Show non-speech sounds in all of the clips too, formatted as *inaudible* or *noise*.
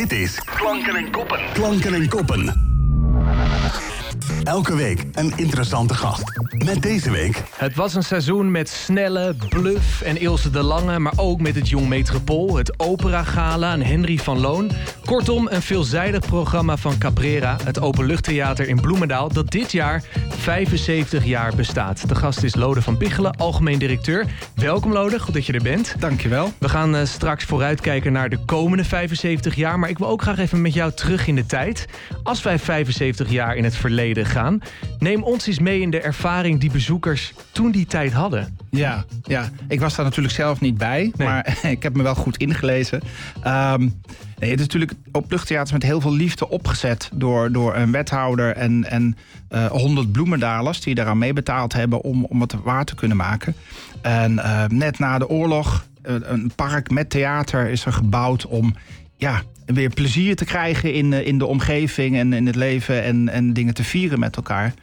Dit is Klanken en Koppen. Klanken en Koppen. Elke week een interessante gast. Met deze week... Het was een seizoen met Snelle, Bluff en Ilse de Lange... maar ook met het Jong Metropool, het Opera Gala en Henry van Loon. Kortom, een veelzijdig programma van Caprera... het openluchttheater in Bloemendaal... dat dit jaar 75 jaar bestaat. De gast is Lode van Biggelen, algemeen directeur. Welkom Lode, goed dat je er bent. Dankjewel. We gaan uh, straks vooruitkijken naar de komende 75 jaar... maar ik wil ook graag even met jou terug in de tijd. Als wij 75 jaar in het verleden neem ons eens mee in de ervaring die bezoekers toen die tijd hadden. Ja, ja. ik was daar natuurlijk zelf niet bij, maar *laughs* ik heb me wel goed ingelezen. Um, nee, het is natuurlijk op luchttheaters met heel veel liefde opgezet door, door een wethouder en, en uh, 100 bloemendalers die daaraan meebetaald hebben om, om het waar te kunnen maken. En uh, net na de oorlog, uh, een park met theater is er gebouwd om ja, weer plezier te krijgen in, in de omgeving en in het leven en, en dingen te vieren met elkaar.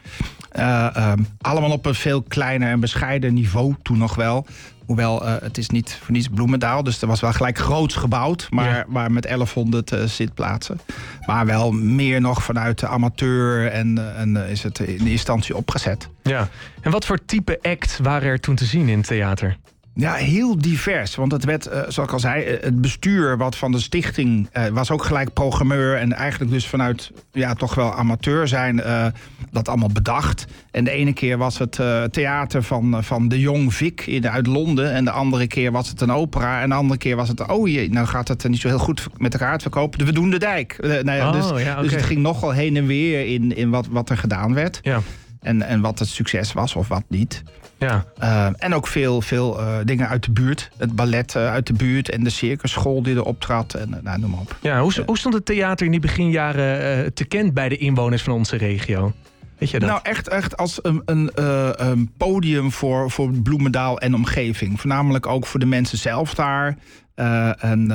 Uh, um, allemaal op een veel kleiner en bescheiden niveau toen nog wel. Hoewel uh, het is niet voor niets Bloemendaal, dus er was wel gelijk groots gebouwd, maar, ja. maar met 1100 uh, zitplaatsen. Maar wel meer nog vanuit de amateur en, en is het in de instantie opgezet. Ja, en wat voor type act waren er toen te zien in het theater? Ja, heel divers. Want het werd, uh, zoals ik al zei, het bestuur wat van de stichting uh, was ook gelijk programmeur. En eigenlijk dus vanuit ja, toch wel amateur zijn uh, dat allemaal bedacht. En de ene keer was het theater van, van de Jong Vic in, uit Londen. En de andere keer was het een opera. En de andere keer was het, oh jee, nou gaat het niet zo heel goed met elkaar uitverkopen. We doen de dijk. nou ja, oh, dus, ja, okay. dus het ging nogal heen en weer in, in wat, wat er gedaan werd. Ja. En, en wat het succes was of wat niet. Ja. Uh, en ook veel, veel uh, dingen uit de buurt. Het ballet uh, uit de buurt en de circusschool die er optrad. En nou, noem maar op. Ja, hoe, hoe stond het theater in die beginjaren te kent bij de inwoners van onze regio? Weet je dat? Nou, echt, echt als een, een, een podium voor, voor Bloemendaal en omgeving. Voornamelijk ook voor de mensen zelf daar. en,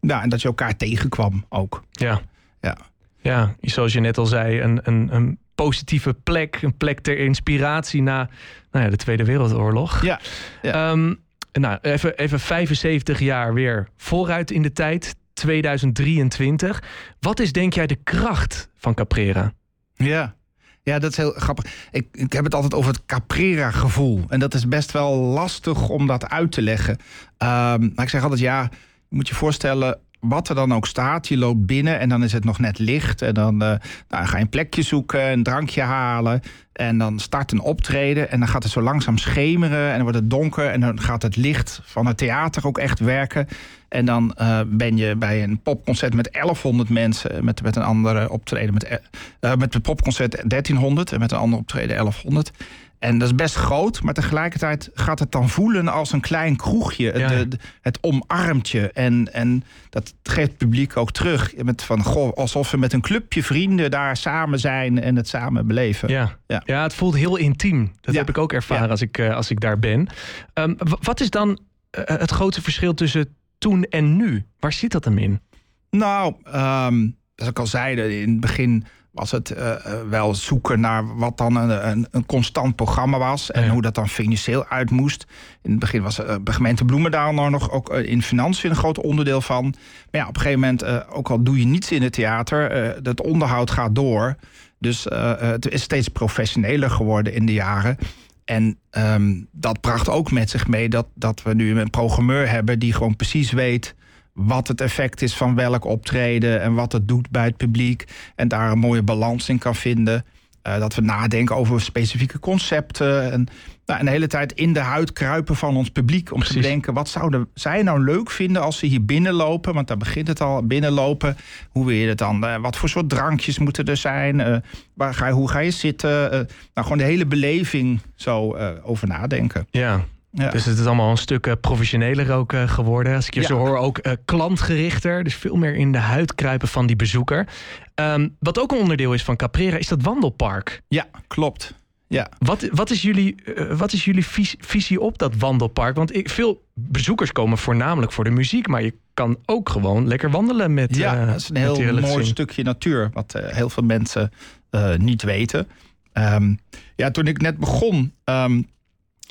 ja, en dat je elkaar tegenkwam ook. Ja. Ja. Ja, zoals je net al zei, een, een, een positieve plek. Een plek ter inspiratie na nou ja, de Tweede Wereldoorlog. Ja. ja. Um, nou, even, even 75 jaar weer vooruit in de tijd. 2023. Wat is denk jij de kracht van Caprera? Ja. Ja, dat is heel grappig. Ik, ik heb het altijd over het Caprera-gevoel. En dat is best wel lastig om dat uit te leggen. Um, maar ik zeg altijd, ja, je moet je voorstellen wat er dan ook staat. Je loopt binnen en dan is het nog net licht. En dan uh, nou, ga je een plekje zoeken, een drankje halen. En dan start een optreden. En dan gaat het zo langzaam schemeren. En dan wordt het donker. En dan gaat het licht van het theater ook echt werken. En dan uh, ben je bij een popconcert met 1100 mensen. Met, met een andere optreden. Met, uh, met het popconcert 1300. En met een andere optreden 1100. En dat is best groot, maar tegelijkertijd gaat het dan voelen als een klein kroegje. Ja. De, de, het omarmtje. En, en dat geeft het publiek ook terug. Met van, goh, alsof we met een clubje vrienden daar samen zijn en het samen beleven. Ja, ja. ja het voelt heel intiem. Dat Ja. heb ik ook ervaren als, ik, uh, als ik daar ben. Um, wat is dan uh, het grote verschil tussen toen en nu? Waar zit dat hem in? Nou, um, zoals ik al zei, in het begin was het uh, wel zoeken naar wat dan een, een, een constant programma was. En Ja. hoe dat dan financieel uit moest. In het begin was uh, gemeente Bloemendaal nou nog ook in financiën een groot onderdeel van. Maar ja, op een gegeven moment, uh, ook al doe je niets in het theater, dat onderhoud gaat door. Dus het is steeds professioneler geworden in de jaren. En um, dat bracht ook met zich mee dat, dat we nu een programmeur hebben die gewoon precies weet wat het effect is van welk optreden en wat het doet bij het publiek. En daar een mooie balans in kan vinden. Uh, dat we nadenken over specifieke concepten. En, nou, en de hele tijd in de huid kruipen van ons publiek. Om Precies. te bedenken, wat zouden zij nou leuk vinden als ze hier binnenlopen? Want daar begint het al, binnenlopen. Hoe wil je het dan? Uh, wat voor soort drankjes moeten er zijn? Uh, waar ga je, hoe ga je zitten? nou, gewoon de hele beleving zo over nadenken. Ja, ja. Dus het is allemaal een stuk uh, professioneler ook uh, geworden. Als ik je ja. zo hoor, ook uh, klantgerichter. Dus veel meer in de huid kruipen van die bezoeker. Um, wat ook een onderdeel is van Caprera, is dat wandelpark. Ja, klopt. Ja. Wat, wat, is jullie, wat is jullie visie, visie op dat wandelpark? Want ik, veel bezoekers komen voornamelijk voor de muziek, maar je kan ook gewoon lekker wandelen met. Ja, dat is een heel mooi stukje natuur, wat heel veel mensen niet weten. Um, ja, toen ik net begon. Um,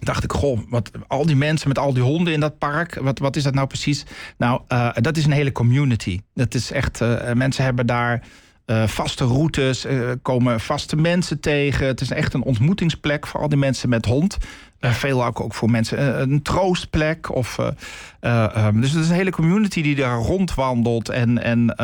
dacht ik, goh, wat, al die mensen met al die honden in dat park, wat, wat is dat nou precies? Nou, uh, dat is een hele community. Dat is echt, uh, mensen hebben daar uh, vaste routes, komen vaste mensen tegen. Het is echt een ontmoetingsplek voor al die mensen met hond. veel ook, voor mensen een troostplek. Of, um, dus het is een hele community die daar rondwandelt en, en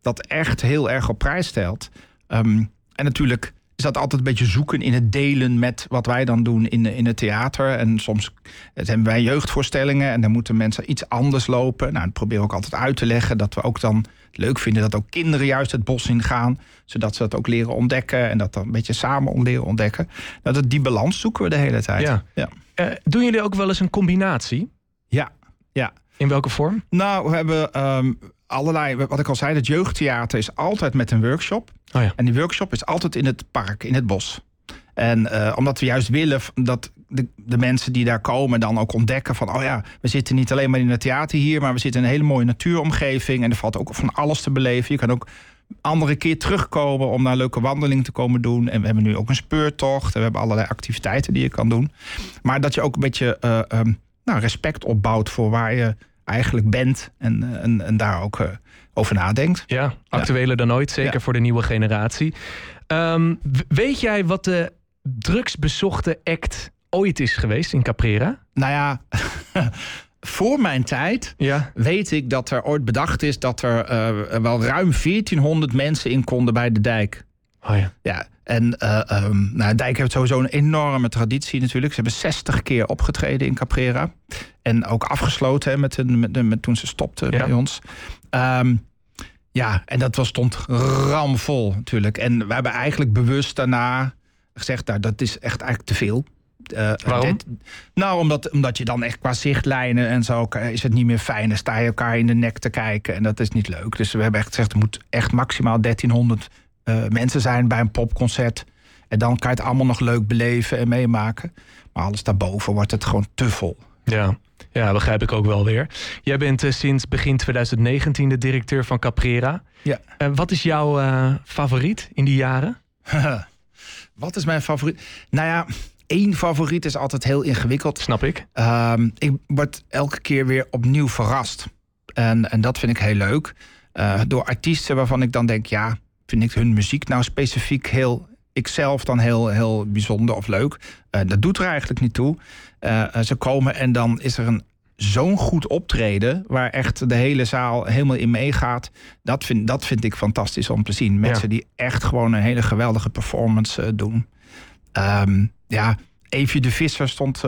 dat echt heel erg op prijs stelt. Um, en natuurlijk is dat altijd een beetje zoeken in het delen met wat wij dan doen in, in het theater. En soms hebben wij jeugdvoorstellingen en dan moeten mensen iets anders lopen. Nou, dat proberen we ook altijd uit te leggen. Dat we ook dan leuk vinden dat ook kinderen juist het bos in gaan. Zodat ze dat ook leren ontdekken en dat dan een beetje samen leren ontdekken. Nou, dat, die balans zoeken we de hele tijd. Ja. ja. Uh, doen jullie ook wel eens een combinatie? Ja, ja. In welke vorm? Nou, we hebben um, allerlei, wat ik al zei, het jeugdtheater is altijd met een workshop. Oh ja. En die workshop is altijd in het park, in het bos. En uh, omdat we juist willen dat de, de, mensen die daar komen dan ook ontdekken van... oh ja, we zitten niet alleen maar in het theater hier... maar we zitten in een hele mooie natuuromgeving... en er valt ook van alles te beleven. Je kan ook andere keer terugkomen om naar een leuke wandeling te komen doen. En we hebben nu ook een speurtocht. En we hebben allerlei activiteiten die je kan doen. Maar dat je ook een beetje uh, um, nou, respect opbouwt voor waar je eigenlijk bent en, eh, en, en daar ook uh, over nadenkt. Ja, actueler dan ooit, zeker voor de nieuwe generatie. Um, weet jij wat de drugsbezochte act ooit is geweest in Caprera? Nou ja, *laughs* voor mijn tijd ja. weet ik dat er ooit bedacht is dat er uh, wel ruim 1400 mensen in konden bij de dijk. Oh ja. ja. En uh, um, nou, Dijk heeft sowieso een enorme traditie natuurlijk. Ze hebben 60 keer opgetreden in Caprera. En ook afgesloten hè, met, met, met, toen ze stopten bij ons. Um, ja, en dat was, stond ramvol natuurlijk. En we hebben eigenlijk bewust daarna gezegd... Nou, dat is echt eigenlijk te veel. Uh, Waarom? nou, omdat, omdat je dan echt qua zichtlijnen en zo is het niet meer fijn. Dan sta je elkaar in de nek te kijken en dat is niet leuk. Dus we hebben echt gezegd, er moet echt maximaal 1300 uh, mensen zijn bij een popconcert. En dan kan je het allemaal nog leuk beleven en meemaken. Maar alles daarboven wordt het gewoon te vol. Ja. Ja, begrijp ik ook wel weer. Jij bent uh, sinds begin 2019 de directeur van Caprera. Ja. Uh, wat is jouw uh, favoriet in die jaren? *laughs* wat is mijn favoriet? Nou ja, één favoriet is altijd heel ingewikkeld. Snap ik. Ehm, ik word elke keer weer opnieuw verrast. En, en dat vind ik heel leuk. door artiesten waarvan ik dan denk, ja, vind ik hun muziek nou specifiek heel ikzelf dan heel, heel bijzonder of leuk. Uh, dat doet er eigenlijk niet toe. Uh, ze komen en dan is er een zo'n goed optreden... waar echt de hele zaal helemaal in meegaat. Dat vind, dat vind ik fantastisch om te zien. Mensen die echt gewoon een hele geweldige performance uh, doen. Um, ja, Evie de Visser stond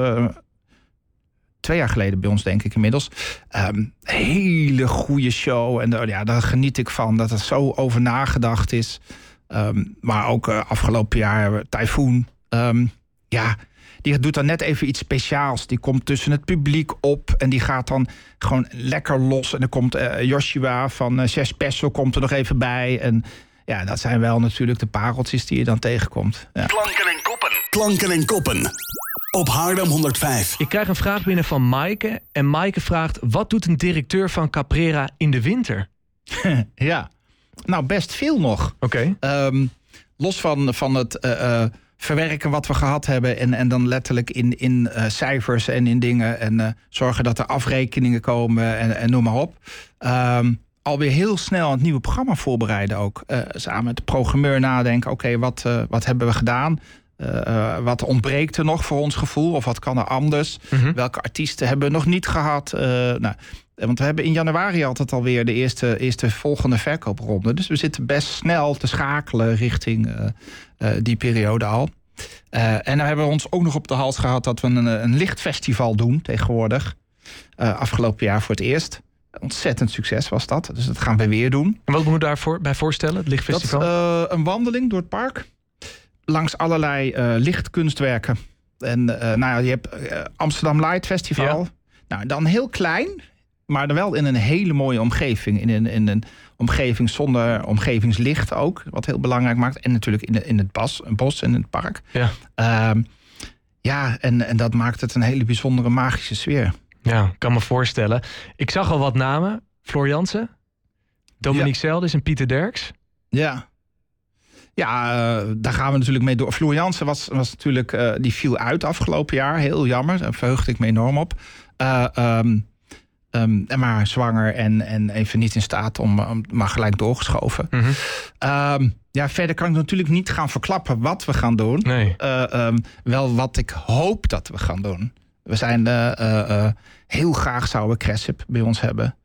twee jaar geleden bij ons, denk ik inmiddels. Um, hele goede show. En ja, daar geniet ik van dat er zo over nagedacht is. Um, maar ook uh, afgelopen jaar Typhoon. Um, ja, die doet dan net even iets speciaals. Die komt tussen het publiek op en die gaat dan gewoon lekker los. En dan komt Joshua van uh, komt er nog even bij. En ja, dat zijn wel natuurlijk de pareltjes die je dan tegenkomt. Ja. Klanken en koppen. Klanken en koppen. Op Haarlem 105. Ik krijg een vraag binnen van Maaike. En Maaike vraagt: wat doet een directeur van Caprera in de winter? *laughs* ja, nou best veel nog. Oké. Okay. Um, ehm, los van, van het uh, uh, verwerken wat we gehad hebben. En, en dan letterlijk in, in uh, cijfers en in dingen. En zorgen dat er afrekeningen komen en, en noem maar op. Um, alweer heel snel het nieuwe programma voorbereiden ook. samen met de programmeur nadenken. Oké, okay, wat, wat hebben we gedaan? Uh, wat ontbreekt er nog voor ons gevoel? Of wat kan er anders? Mm -hmm. Welke artiesten hebben we nog niet gehad? Uh, nou, want we hebben in januari altijd alweer de eerste, eerste volgende verkoopronde. Dus we zitten best snel te schakelen richting uh, die periode al. en dan hebben we ons ook nog op de hals gehad dat we een, een lichtfestival doen tegenwoordig. afgelopen jaar voor het eerst. Ontzettend succes was dat. Dus dat gaan we weer doen. En wat moeten we daarvoor bij voorstellen, het lichtfestival? Dat, een wandeling door het park langs allerlei uh, lichtkunstwerken. En uh, nou ja, je hebt uh, Amsterdam Light Festival. Ja. Nou, dan heel klein, maar dan wel in een hele mooie omgeving. In een, in een omgeving zonder omgevingslicht ook, wat heel belangrijk maakt. En natuurlijk in, de, in het bos, een bos en het park. Ja, uh, ja en, en dat maakt het een hele bijzondere magische sfeer. Ja, kan me voorstellen. Ik zag al wat namen. Floor Jansen, Dominique ja. Zeldis en Pieter Derks. Ja. Ja, uh, daar gaan we natuurlijk mee door. Floor Jansen was, was natuurlijk, uh, die viel uit afgelopen jaar. Heel jammer. Daar verheugde ik me enorm op. Uh, um, um, maar zwanger en, en even niet in staat om, om maar gelijk doorgeschoven. Mm -hmm. um, ja, verder kan ik natuurlijk niet gaan verklappen wat we gaan doen. Nee. wel wat ik hoop dat we gaan doen. We zijn heel graag zouden we Cressip bij ons hebben.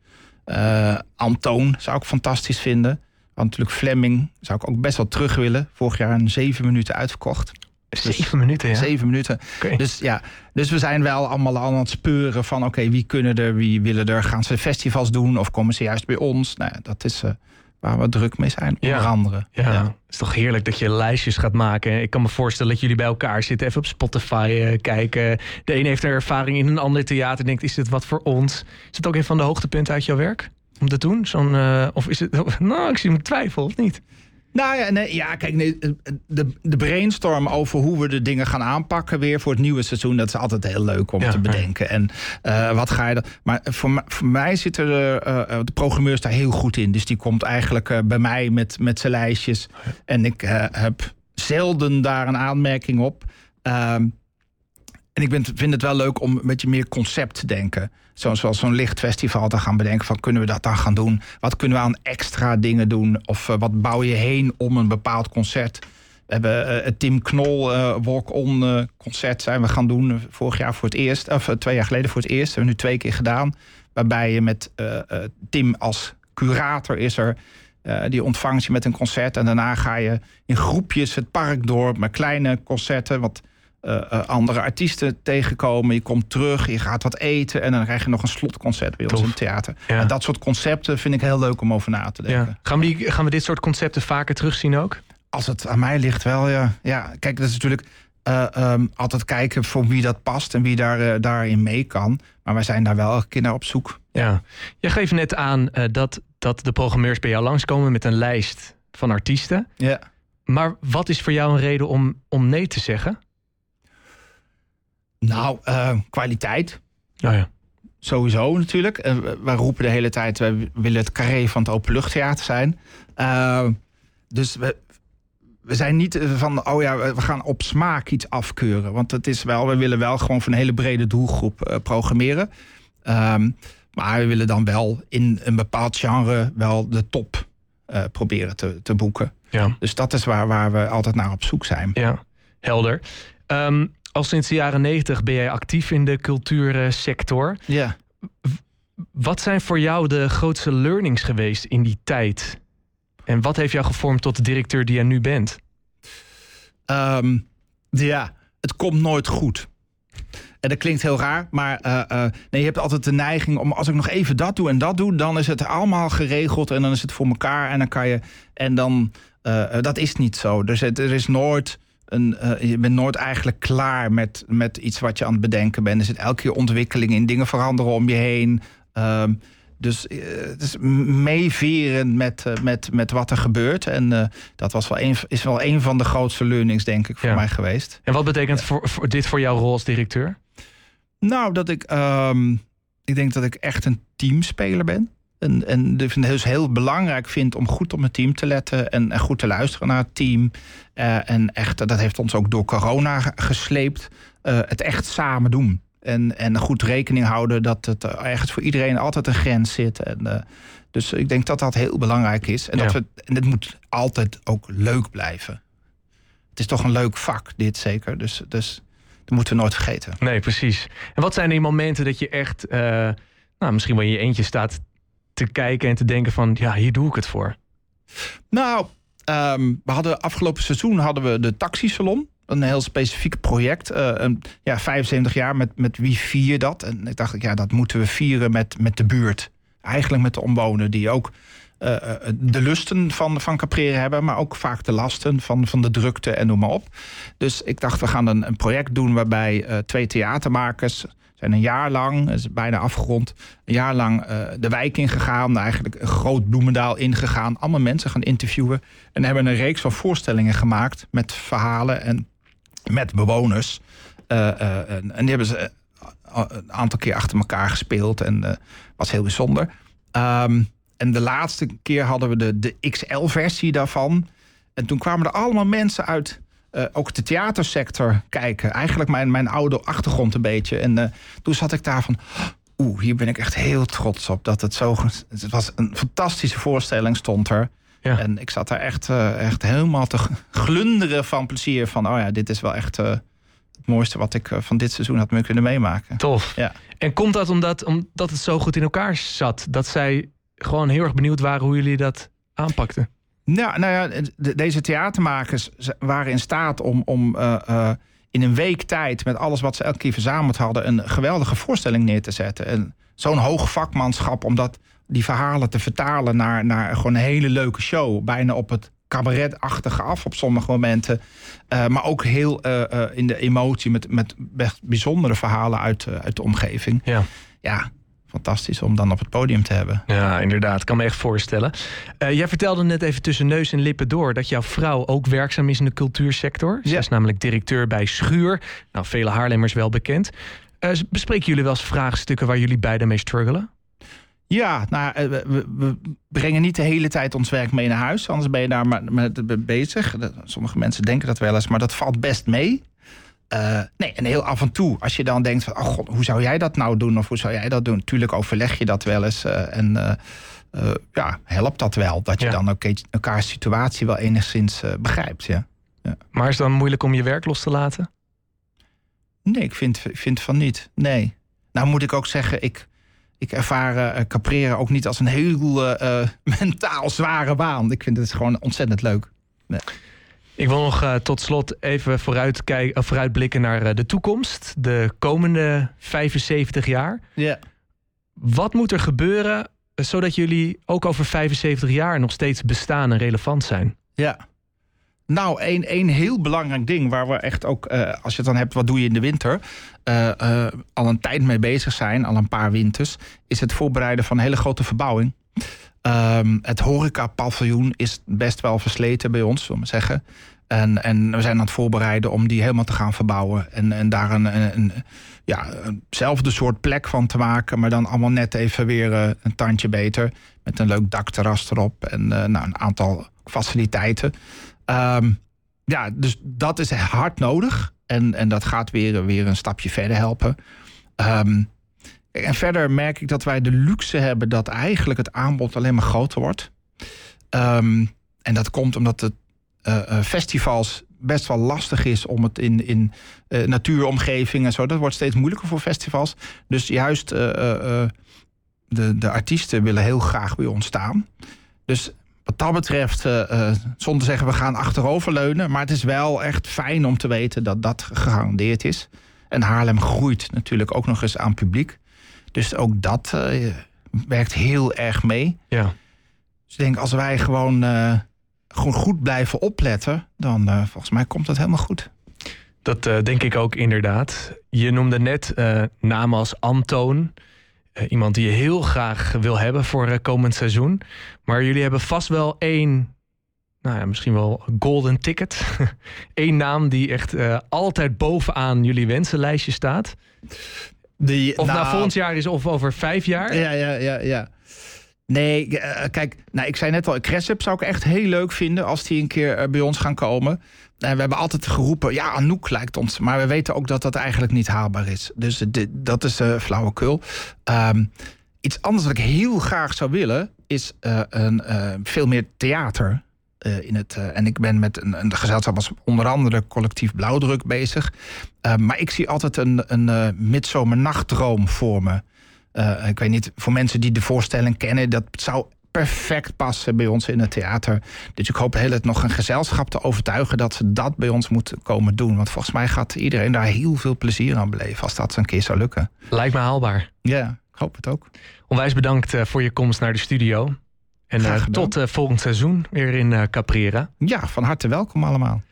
Antoon zou ik fantastisch vinden. Want natuurlijk Fleming zou ik ook best wel terug willen. Vorig jaar een zeven minuten uitverkocht. Zeven dus, minuten, ja? Zeven minuten. Okay. Dus ja, dus we zijn wel allemaal aan het speuren van... oké, wie kunnen er, wie willen er? Gaan ze festivals doen of komen ze juist bij ons? Nou, dat is uh, waar we druk mee zijn, onder ja. andere. Ja. ja. Het is toch heerlijk dat je lijstjes gaat maken. Ik kan me voorstellen dat jullie bij elkaar zitten... even op Spotify uh, kijken. De een heeft er ervaring in een ander theater... denkt, is dit wat voor ons? Is het ook een van de hoogtepunten uit jouw werk? Om te doen? Zo'n, uh, of is het. *laughs* Nou, ik zie me twijfel, of niet? Nou ja, nee, ja kijk, nee, de, de brainstorm over hoe we de dingen gaan aanpakken weer voor het nieuwe seizoen, dat is altijd heel leuk om Ja, te bedenken. En uh, wat ga je dan. Maar voor, mij- voor mij zitten de, uh, de programmeurs daar heel goed in. Dus die komt eigenlijk uh, bij mij met, met zijn lijstjes. En ik heb zelden daar een aanmerking op. Ehm, en ik ben, vind het wel leuk om een beetje meer concept te denken. Zo, zoals zo'n lichtfestival te gaan bedenken van kunnen we dat dan gaan doen? Wat kunnen we aan extra dingen doen? Of uh, wat bouw je heen om een bepaald concert? We hebben uh, het Tim Knol uh, walk-on concert zijn we gaan doen vorig jaar voor het eerst. Of twee jaar geleden voor het eerst. Hebben we nu twee keer gedaan. Waarbij je met Tim als curator is er. die ontvangt je met een concert. En daarna ga je in groepjes het park door met kleine concerten. Wat uh, uh, andere artiesten tegenkomen. Je komt terug, je gaat wat eten en dan krijg je nog een slotconcert bij ons in het theater. Ja. En dat soort concepten vind ik heel leuk om over na te denken. Ja. Gaan, we die, gaan we dit soort concepten vaker terugzien ook? Als het aan mij ligt wel, ja. ja kijk, dat is natuurlijk uh, um, altijd kijken voor wie dat past en wie daar, daarin mee kan. Maar wij zijn daar wel elke keer naar op zoek. Ja. Je geeft net aan dat, dat de programmeurs bij jou langskomen met een lijst van artiesten. Ja. Maar wat is voor jou een reden om, om nee te zeggen? Nou, uh, kwaliteit. Ja. Sowieso natuurlijk. Uh, wij roepen de hele tijd, wij willen het carré van het openluchttheater zijn. Uh, dus we, we zijn niet van, oh ja, we gaan op smaak iets afkeuren. Want het is wel, we willen wel gewoon voor een hele brede doelgroep programmeren. Um, maar we willen dan wel in een bepaald genre wel de top proberen te, te boeken. Ja. Dus dat is waar, waar we altijd naar op zoek zijn. Ja, helder. Um, al sinds de jaren negentig ben jij actief in de cultuursector. Ja. Wat zijn voor jou de grootste learnings geweest in die tijd? En wat heeft jou gevormd tot de directeur die jij nu bent? Um, ja, het komt nooit goed. En dat klinkt heel raar, maar uh, uh, nee, je hebt altijd de neiging om als ik nog even dat doe en dat doe, dan is het allemaal geregeld en dan is het voor elkaar en dan kan je en dan uh, dat is niet zo. Dus het, er is nooit een, uh, je bent nooit eigenlijk klaar met, met iets wat je aan het bedenken bent. Er zit elke keer ontwikkeling in, dingen veranderen om je heen. Um, dus uh, het is meeveren met, uh, met, met wat er gebeurt. En dat was wel een, is wel een van de grootste learnings, denk ik, voor ja. mij geweest. En wat betekent ja. voor, voor dit voor jouw rol als directeur? Nou, dat ik, um, ik denk dat ik echt een teamspeler ben. En, en dus heel belangrijk vind om goed op mijn team te letten en, en goed te luisteren naar het team. Uh, en echt, dat heeft ons ook door corona gesleept. Uh, het echt samen doen. En, en goed rekening houden dat het ergens voor iedereen altijd een grens zit. En, uh, dus ik denk dat dat heel belangrijk is. En, Ja. dat we, en het moet altijd ook leuk blijven. Het is toch een leuk vak, dit zeker. Dus, dus dat moeten we nooit vergeten. Nee, precies. En wat zijn die momenten dat je echt, nou, misschien wel in je eentje staat te kijken en te denken van, ja, hier doe ik het voor? Nou, um, we hadden afgelopen seizoen hadden we de taxisalon. Een heel specifiek project. Uh, een, ja, 75 jaar, met, met wie vier dat? En ik dacht, ja, dat moeten we vieren met, met de buurt. Eigenlijk met de omwonenden die ook uh, de lusten van, van Caprera hebben... maar ook vaak de lasten van, van de drukte en noem maar op. Dus ik dacht, we gaan een, project doen waarbij twee theatermakers... zijn een jaar lang, is bijna afgerond... een jaar lang uh, de wijk ingegaan, eigenlijk een groot Bloemendaal ingegaan... allemaal mensen gaan interviewen... en hebben een reeks van voorstellingen gemaakt met verhalen... en met bewoners. Uh, uh, en, en, die hebben ze een aantal keer achter elkaar gespeeld en was heel bijzonder. Um, en de laatste keer hadden we de, de XL-versie daarvan. En toen kwamen er allemaal mensen uit uh, ook de theatersector kijken. Eigenlijk mijn, mijn oude achtergrond een beetje. En uh, toen zat ik daar van. Oeh, hier ben ik echt heel trots op. Dat het zo. Het was een fantastische voorstelling, stond er. Ja. En ik zat daar echt, uh, echt helemaal te glunderen van plezier. Van, oh ja, dit is wel echt het mooiste wat ik van dit seizoen had kunnen meemaken. Tof. Ja. En komt dat omdat, omdat het zo goed in elkaar zat? Dat zij gewoon heel erg benieuwd waren hoe jullie dat aanpakten? Nou, nou ja, deze theatermakers waren in staat om, om uh, uh, in een week tijd, met alles wat ze elke keer verzameld hadden, een geweldige voorstelling neer te zetten. En zo'n hoog vakmanschap om dat, die verhalen te vertalen naar, naar gewoon een hele leuke show. Bijna op het cabaretachtige af op sommige momenten. Uh, maar ook heel in de emotie met, met bijzondere verhalen uit, uit de omgeving. Ja. Ja, fantastisch om dan op het podium te hebben. Ja, inderdaad. Kan me echt voorstellen. Uh, jij vertelde net even tussen neus en lippen door dat jouw vrouw ook werkzaam is in de cultuursector. Ze is namelijk directeur bij Schuur. Nou, vele Haarlemmers wel bekend. Uh, bespreken jullie wel eens vraagstukken waar jullie beiden mee struggelen? Ja, nou, eh, we, we, brengen niet de hele tijd ons werk mee naar huis. Anders ben je daar maar met bezig. Sommige mensen denken dat wel eens, maar dat valt best mee. Uh, nee, en heel af en toe, als je dan denkt van, oh god, hoe zou jij dat nou doen? Of hoe zou jij dat doen? Tuurlijk overleg je dat wel eens. Uh, en uh, ja, helpt dat wel. Dat je dan ook elkaars situatie wel enigszins begrijpt. Ja. ja. Maar is het dan moeilijk om je werk los te laten? Nee, ik vind, vind van niet. Nee. Nou moet ik ook zeggen, ik, ik ervaar capreren ook niet als een heel *laughs* mentaal zware baan. Ik vind het gewoon ontzettend leuk. Nee. Ik wil nog uh, tot slot even vooruit kijken, uh, vooruitblikken naar uh, de toekomst. De komende 75 jaar. Ja. Wat moet er gebeuren zodat jullie ook over 75 jaar nog steeds bestaan en relevant zijn? Ja. Nou, één, één heel belangrijk ding waar we echt ook, als je het dan hebt, wat doe je in de winter, al een tijd mee bezig zijn, al een paar winters, is het voorbereiden van een hele grote verbouwing. Um, het horeca-paviljoen is best wel versleten bij ons, zullen we zeggen. En, en we zijn aan het voorbereiden om die helemaal te gaan verbouwen. En, en daar een, een, ja, eenzelfde soort plek van te maken, maar dan allemaal net even weer uh, een tandje beter. Met een leuk dakterras erop en uh, nou, een aantal faciliteiten. Um, ja, dus dat is hard nodig. En, en dat gaat weer, weer een stapje verder helpen. Um, en verder merk ik dat wij de luxe hebben dat eigenlijk het aanbod alleen maar groter wordt. Um, en dat komt omdat de uh, festivals best wel lastig is om het in, in uh, natuuromgeving en zo. Dat wordt steeds moeilijker voor festivals. Dus juist de, de artiesten willen heel graag bij ons staan. Dus wat dat betreft, zonder zeggen we gaan achteroverleunen. Maar het is wel echt fijn om te weten dat dat gegarandeerd is. En Haarlem groeit natuurlijk ook nog eens aan publiek. Dus ook dat uh, werkt heel erg mee. Ja. Dus ik denk, als wij gewoon, uh, gewoon goed blijven opletten, dan uh, volgens mij komt dat helemaal goed. Dat denk ik ook inderdaad. Je noemde net namen als Antoon. iemand die je heel graag wil hebben voor komend seizoen. Maar jullie hebben vast wel één nou ja, misschien wel golden ticket. *laughs* Eén naam die echt altijd bovenaan jullie wensenlijstje staat. Die, of nou, na volgend jaar is of over vijf jaar? Ja, ja, ja, ja. Nee, uh, kijk, nou, ik zei net al, Cressip zou ik echt heel leuk vinden als die een keer uh, bij ons gaan komen. En we hebben altijd geroepen, ja, Anouk lijkt ons. Maar we weten ook dat dat eigenlijk niet haalbaar is. Dus uh, dat is flauwekul. Um, iets anders wat ik heel graag zou willen, is een, veel meer theater. Uh, in het, uh, en ik ben met een, een, gezelschap als onder andere collectief Blauwdruk bezig. Uh, maar ik zie altijd een, een midzomernachtdroom voor me. ik weet niet, voor mensen die de voorstelling kennen, dat zou perfect passen bij ons in het theater. Dus ik hoop heel het nog een gezelschap te overtuigen dat ze dat bij ons moeten komen doen. Want volgens mij gaat iedereen daar heel veel plezier aan beleven als dat een keer zou lukken. Lijkt me haalbaar. Ja, ik hoop het ook. Onwijs bedankt voor je komst naar de studio. En uh, tot uh, volgend seizoen weer in uh, Caprera. Ja, van harte welkom allemaal.